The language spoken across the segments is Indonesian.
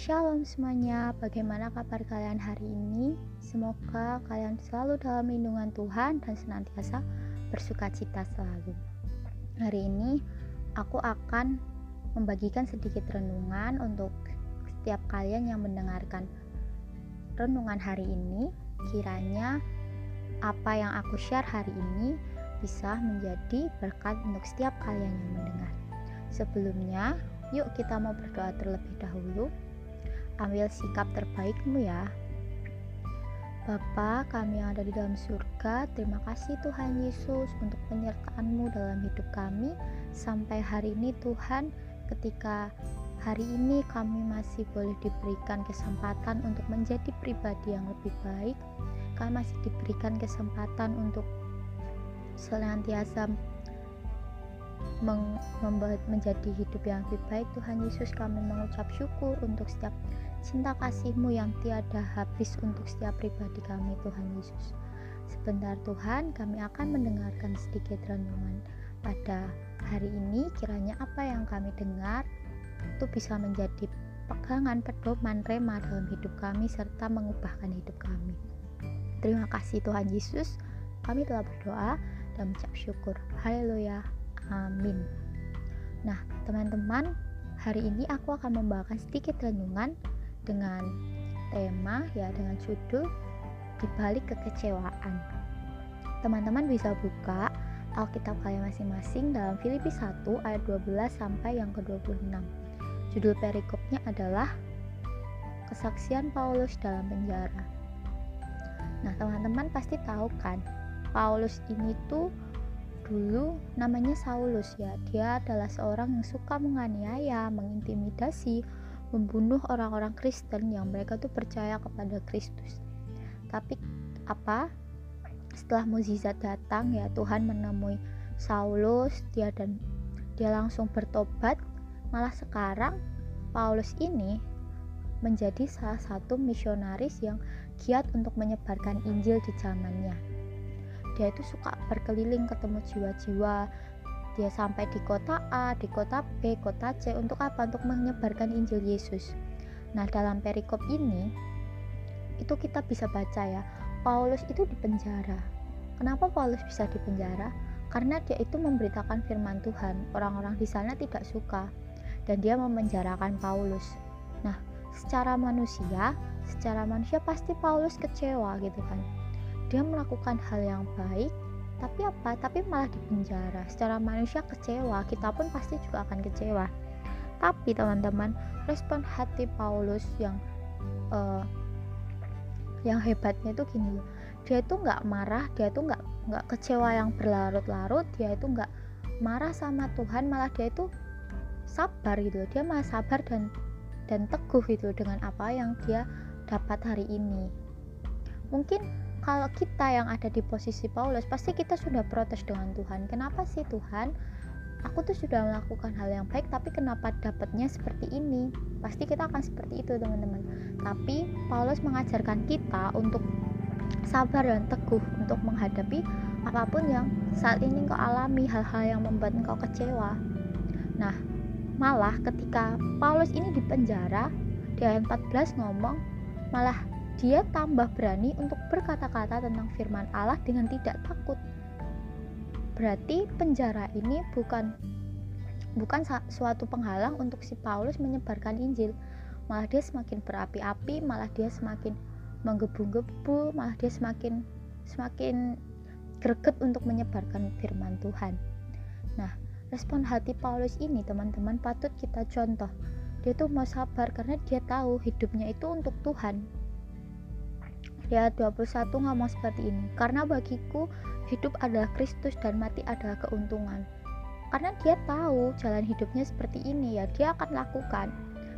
Shalom semuanya, bagaimana kabar kalian hari ini? Semoga kalian selalu dalam lindungan Tuhan dan senantiasa bersuka cita selalu. Hari ini aku akan membagikan sedikit renungan untuk setiap kalian yang mendengarkan renungan hari ini. Kiranya apa yang aku share hari ini bisa menjadi berkat untuk setiap kalian yang mendengar. Sebelumnya, yuk kita mau berdoa terlebih dahulu ambil sikap terbaikmu ya. Bapa kami yang ada di dalam surga, terima kasih Tuhan Yesus untuk penyertaan-Mu dalam hidup kami sampai hari ini Tuhan ketika hari ini kami masih boleh diberikan kesempatan untuk menjadi pribadi yang lebih baik kami masih diberikan kesempatan untuk senantiasa membuat menjadi hidup yang lebih baik Tuhan Yesus kami mengucap syukur untuk setiap cinta kasih-Mu yang tiada habis untuk setiap pribadi kami Tuhan Yesus. Sebentar Tuhan, kami akan mendengarkan sedikit renungan pada hari ini. Kiranya apa yang kami dengar itu bisa menjadi pegangan, pedoman, rema dalam hidup kami serta mengubahkan hidup kami. Terima kasih Tuhan Yesus. Kami telah berdoa dan mengucap syukur. Haleluya. Amin. Nah, teman-teman, hari ini aku akan membawakan sedikit renungan dengan tema ya dengan judul dibalik kekecewaan. Teman-teman bisa buka Alkitab kalian masing-masing dalam Filipi 1 ayat 12 sampai yang ke-26. Judul perikopnya adalah Kesaksian Paulus dalam penjara. Nah, teman-teman pasti tahu kan, Paulus ini tuh dulu namanya Saulus ya. Dia adalah seorang yang suka menganiaya, mengintimidasi, membunuh orang-orang Kristen yang mereka tuh percaya kepada Kristus. Tapi apa? Setelah mukjizat datang ya Tuhan menemui Saulus, dia dan dia langsung bertobat. Malah sekarang Paulus ini menjadi salah satu misionaris yang giat untuk menyebarkan Injil di zamannya. Dia itu suka berkeliling ketemu jiwa-jiwa dia sampai di kota A, di kota B, kota C untuk apa? Untuk menyebarkan Injil Yesus. Nah, dalam perikop ini itu kita bisa baca ya, Paulus itu di penjara. Kenapa Paulus bisa di penjara? Karena dia itu memberitakan firman Tuhan. Orang-orang di sana tidak suka dan dia memenjarakan Paulus. Nah, secara manusia, secara manusia pasti Paulus kecewa gitu kan. Dia melakukan hal yang baik, tapi apa? Tapi malah dipenjara. Secara manusia kecewa kita pun pasti juga akan kecewa. Tapi teman-teman respon hati Paulus yang uh, yang hebatnya itu gini. Loh dia itu nggak marah dia itu nggak nggak kecewa yang berlarut-larut dia itu nggak marah sama Tuhan malah dia itu sabar gitu dia malah sabar dan dan teguh gitu dengan apa yang dia dapat hari ini. Mungkin kalau kita yang ada di posisi Paulus pasti kita sudah protes dengan Tuhan. Kenapa sih Tuhan? Aku tuh sudah melakukan hal yang baik tapi kenapa dapatnya seperti ini? Pasti kita akan seperti itu teman-teman. Tapi Paulus mengajarkan kita untuk sabar dan teguh untuk menghadapi apa pun yang saat ini kau alami hal-hal yang membuat engkau kecewa. Nah malah ketika Paulus ini di penjara di ayat 14 ngomong malah dia tambah berani untuk berkata-kata tentang firman Allah dengan tidak takut. Berarti penjara ini bukan bukan suatu penghalang untuk si Paulus menyebarkan Injil. Malah dia semakin berapi-api, malah dia semakin menggebu-gebu, malah dia semakin semakin greget untuk menyebarkan firman Tuhan. Nah, respon hati Paulus ini teman-teman patut kita contoh. Dia tuh mau sabar karena dia tahu hidupnya itu untuk Tuhan, Ya 21 ngomong seperti ini karena bagiku hidup adalah Kristus dan mati adalah keuntungan. Karena dia tahu jalan hidupnya seperti ini ya dia akan lakukan.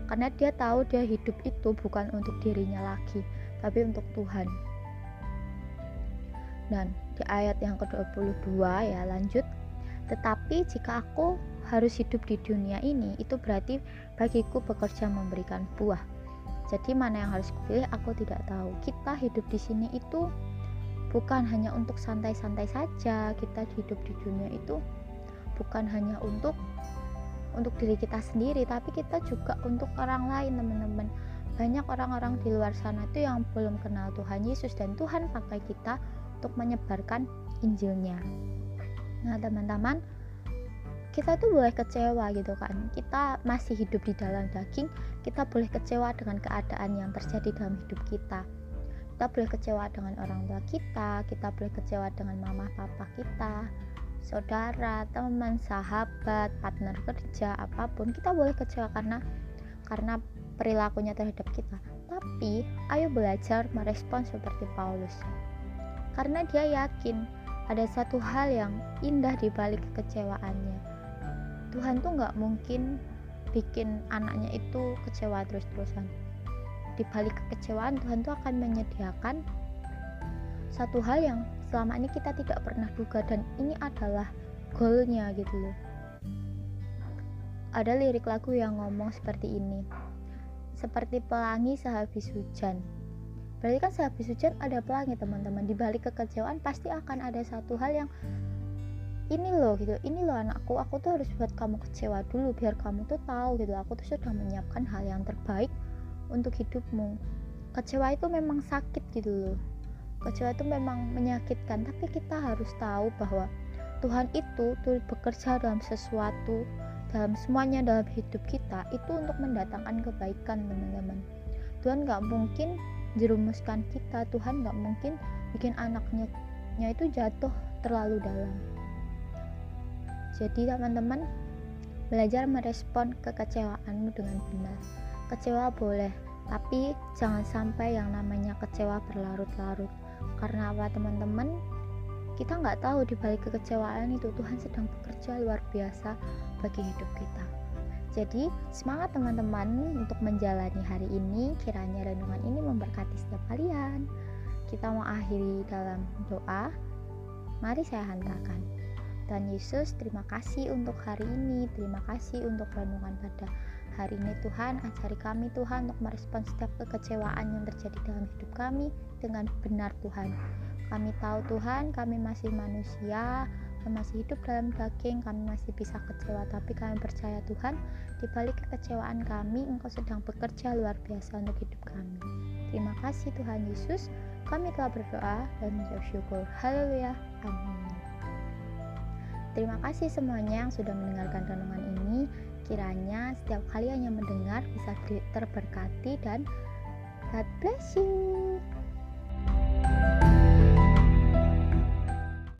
Karena dia tahu dia hidup itu bukan untuk dirinya lagi tapi untuk Tuhan. Dan di ayat yang ke-22 ya lanjut tetapi jika aku harus hidup di dunia ini itu berarti bagiku bekerja memberikan buah jadi mana yang harus kupilih aku tidak tahu. Kita hidup di sini itu bukan hanya untuk santai-santai saja. Kita hidup di dunia itu bukan hanya untuk untuk diri kita sendiri tapi kita juga untuk orang lain teman-teman banyak orang-orang di luar sana itu yang belum kenal Tuhan Yesus dan Tuhan pakai kita untuk menyebarkan Injilnya nah teman-teman kita tuh boleh kecewa gitu kan. Kita masih hidup di dalam daging kita boleh kecewa dengan keadaan yang terjadi dalam hidup kita. Kita boleh kecewa dengan orang tua kita kita boleh kecewa dengan mama papa kita saudara teman sahabat partner kerja apa pun kita boleh kecewa karena karena perilakunya terhadap kita. Tapi ayo belajar merespon seperti Paulus. Karena dia yakin ada satu hal yang indah di balik kekecewaannya Tuhan tuh nggak mungkin bikin anaknya itu kecewa terus-terusan. Di balik kekecewaan Tuhan tuh akan menyediakan satu hal yang selama ini kita tidak pernah duga dan ini adalah goalnya gitu loh. Ada lirik lagu yang ngomong seperti ini seperti pelangi sehabis hujan. Berarti kan sehabis hujan ada pelangi teman-teman. Di balik kekecewaan pasti akan ada satu hal yang ini loh gitu. Ini loh anakku aku tuh harus buat kamu kecewa dulu biar kamu tuh tahu gitu. Aku tuh sudah menyiapkan hal yang terbaik untuk hidupmu. Kecewa itu memang sakit gitu loh. Kecewa itu memang menyakitkan tapi kita harus tahu bahwa Tuhan itu tuh bekerja dalam sesuatu dalam semuanya dalam hidup kita itu untuk mendatangkan kebaikan teman-teman. Tuhan nggak mungkin jerumuskan kita Tuhan nggak mungkin bikin anaknya itu jatuh terlalu dalam jadi teman-teman belajar merespon kekecewaanmu dengan benar. Kecewa boleh, tapi jangan sampai yang namanya kecewa berlarut-larut. Karena apa teman-teman? Kita nggak tahu di balik kekecewaan itu Tuhan sedang bekerja luar biasa bagi hidup kita. Jadi semangat teman-teman untuk menjalani hari ini. Kiranya renungan ini memberkati setiap kalian. Kita mau akhiri dalam doa. Mari saya hantarkan. Tuhan Yesus, terima kasih untuk hari ini. Terima kasih untuk renungan pada hari ini Tuhan. Ajari kami Tuhan untuk merespon setiap kekecewaan yang terjadi dalam hidup kami dengan benar Tuhan. Kami tahu Tuhan, kami masih manusia, kami masih hidup dalam daging, kami masih bisa kecewa, tapi kami percaya Tuhan, di balik kekecewaan kami, Engkau sedang bekerja luar biasa untuk hidup kami. Terima kasih Tuhan Yesus, kami telah berdoa dan menjawab syukur. Haleluya. Amin. Terima kasih semuanya yang sudah mendengarkan renungan ini. Kiranya setiap kalian yang mendengar bisa terberkati dan God bless you.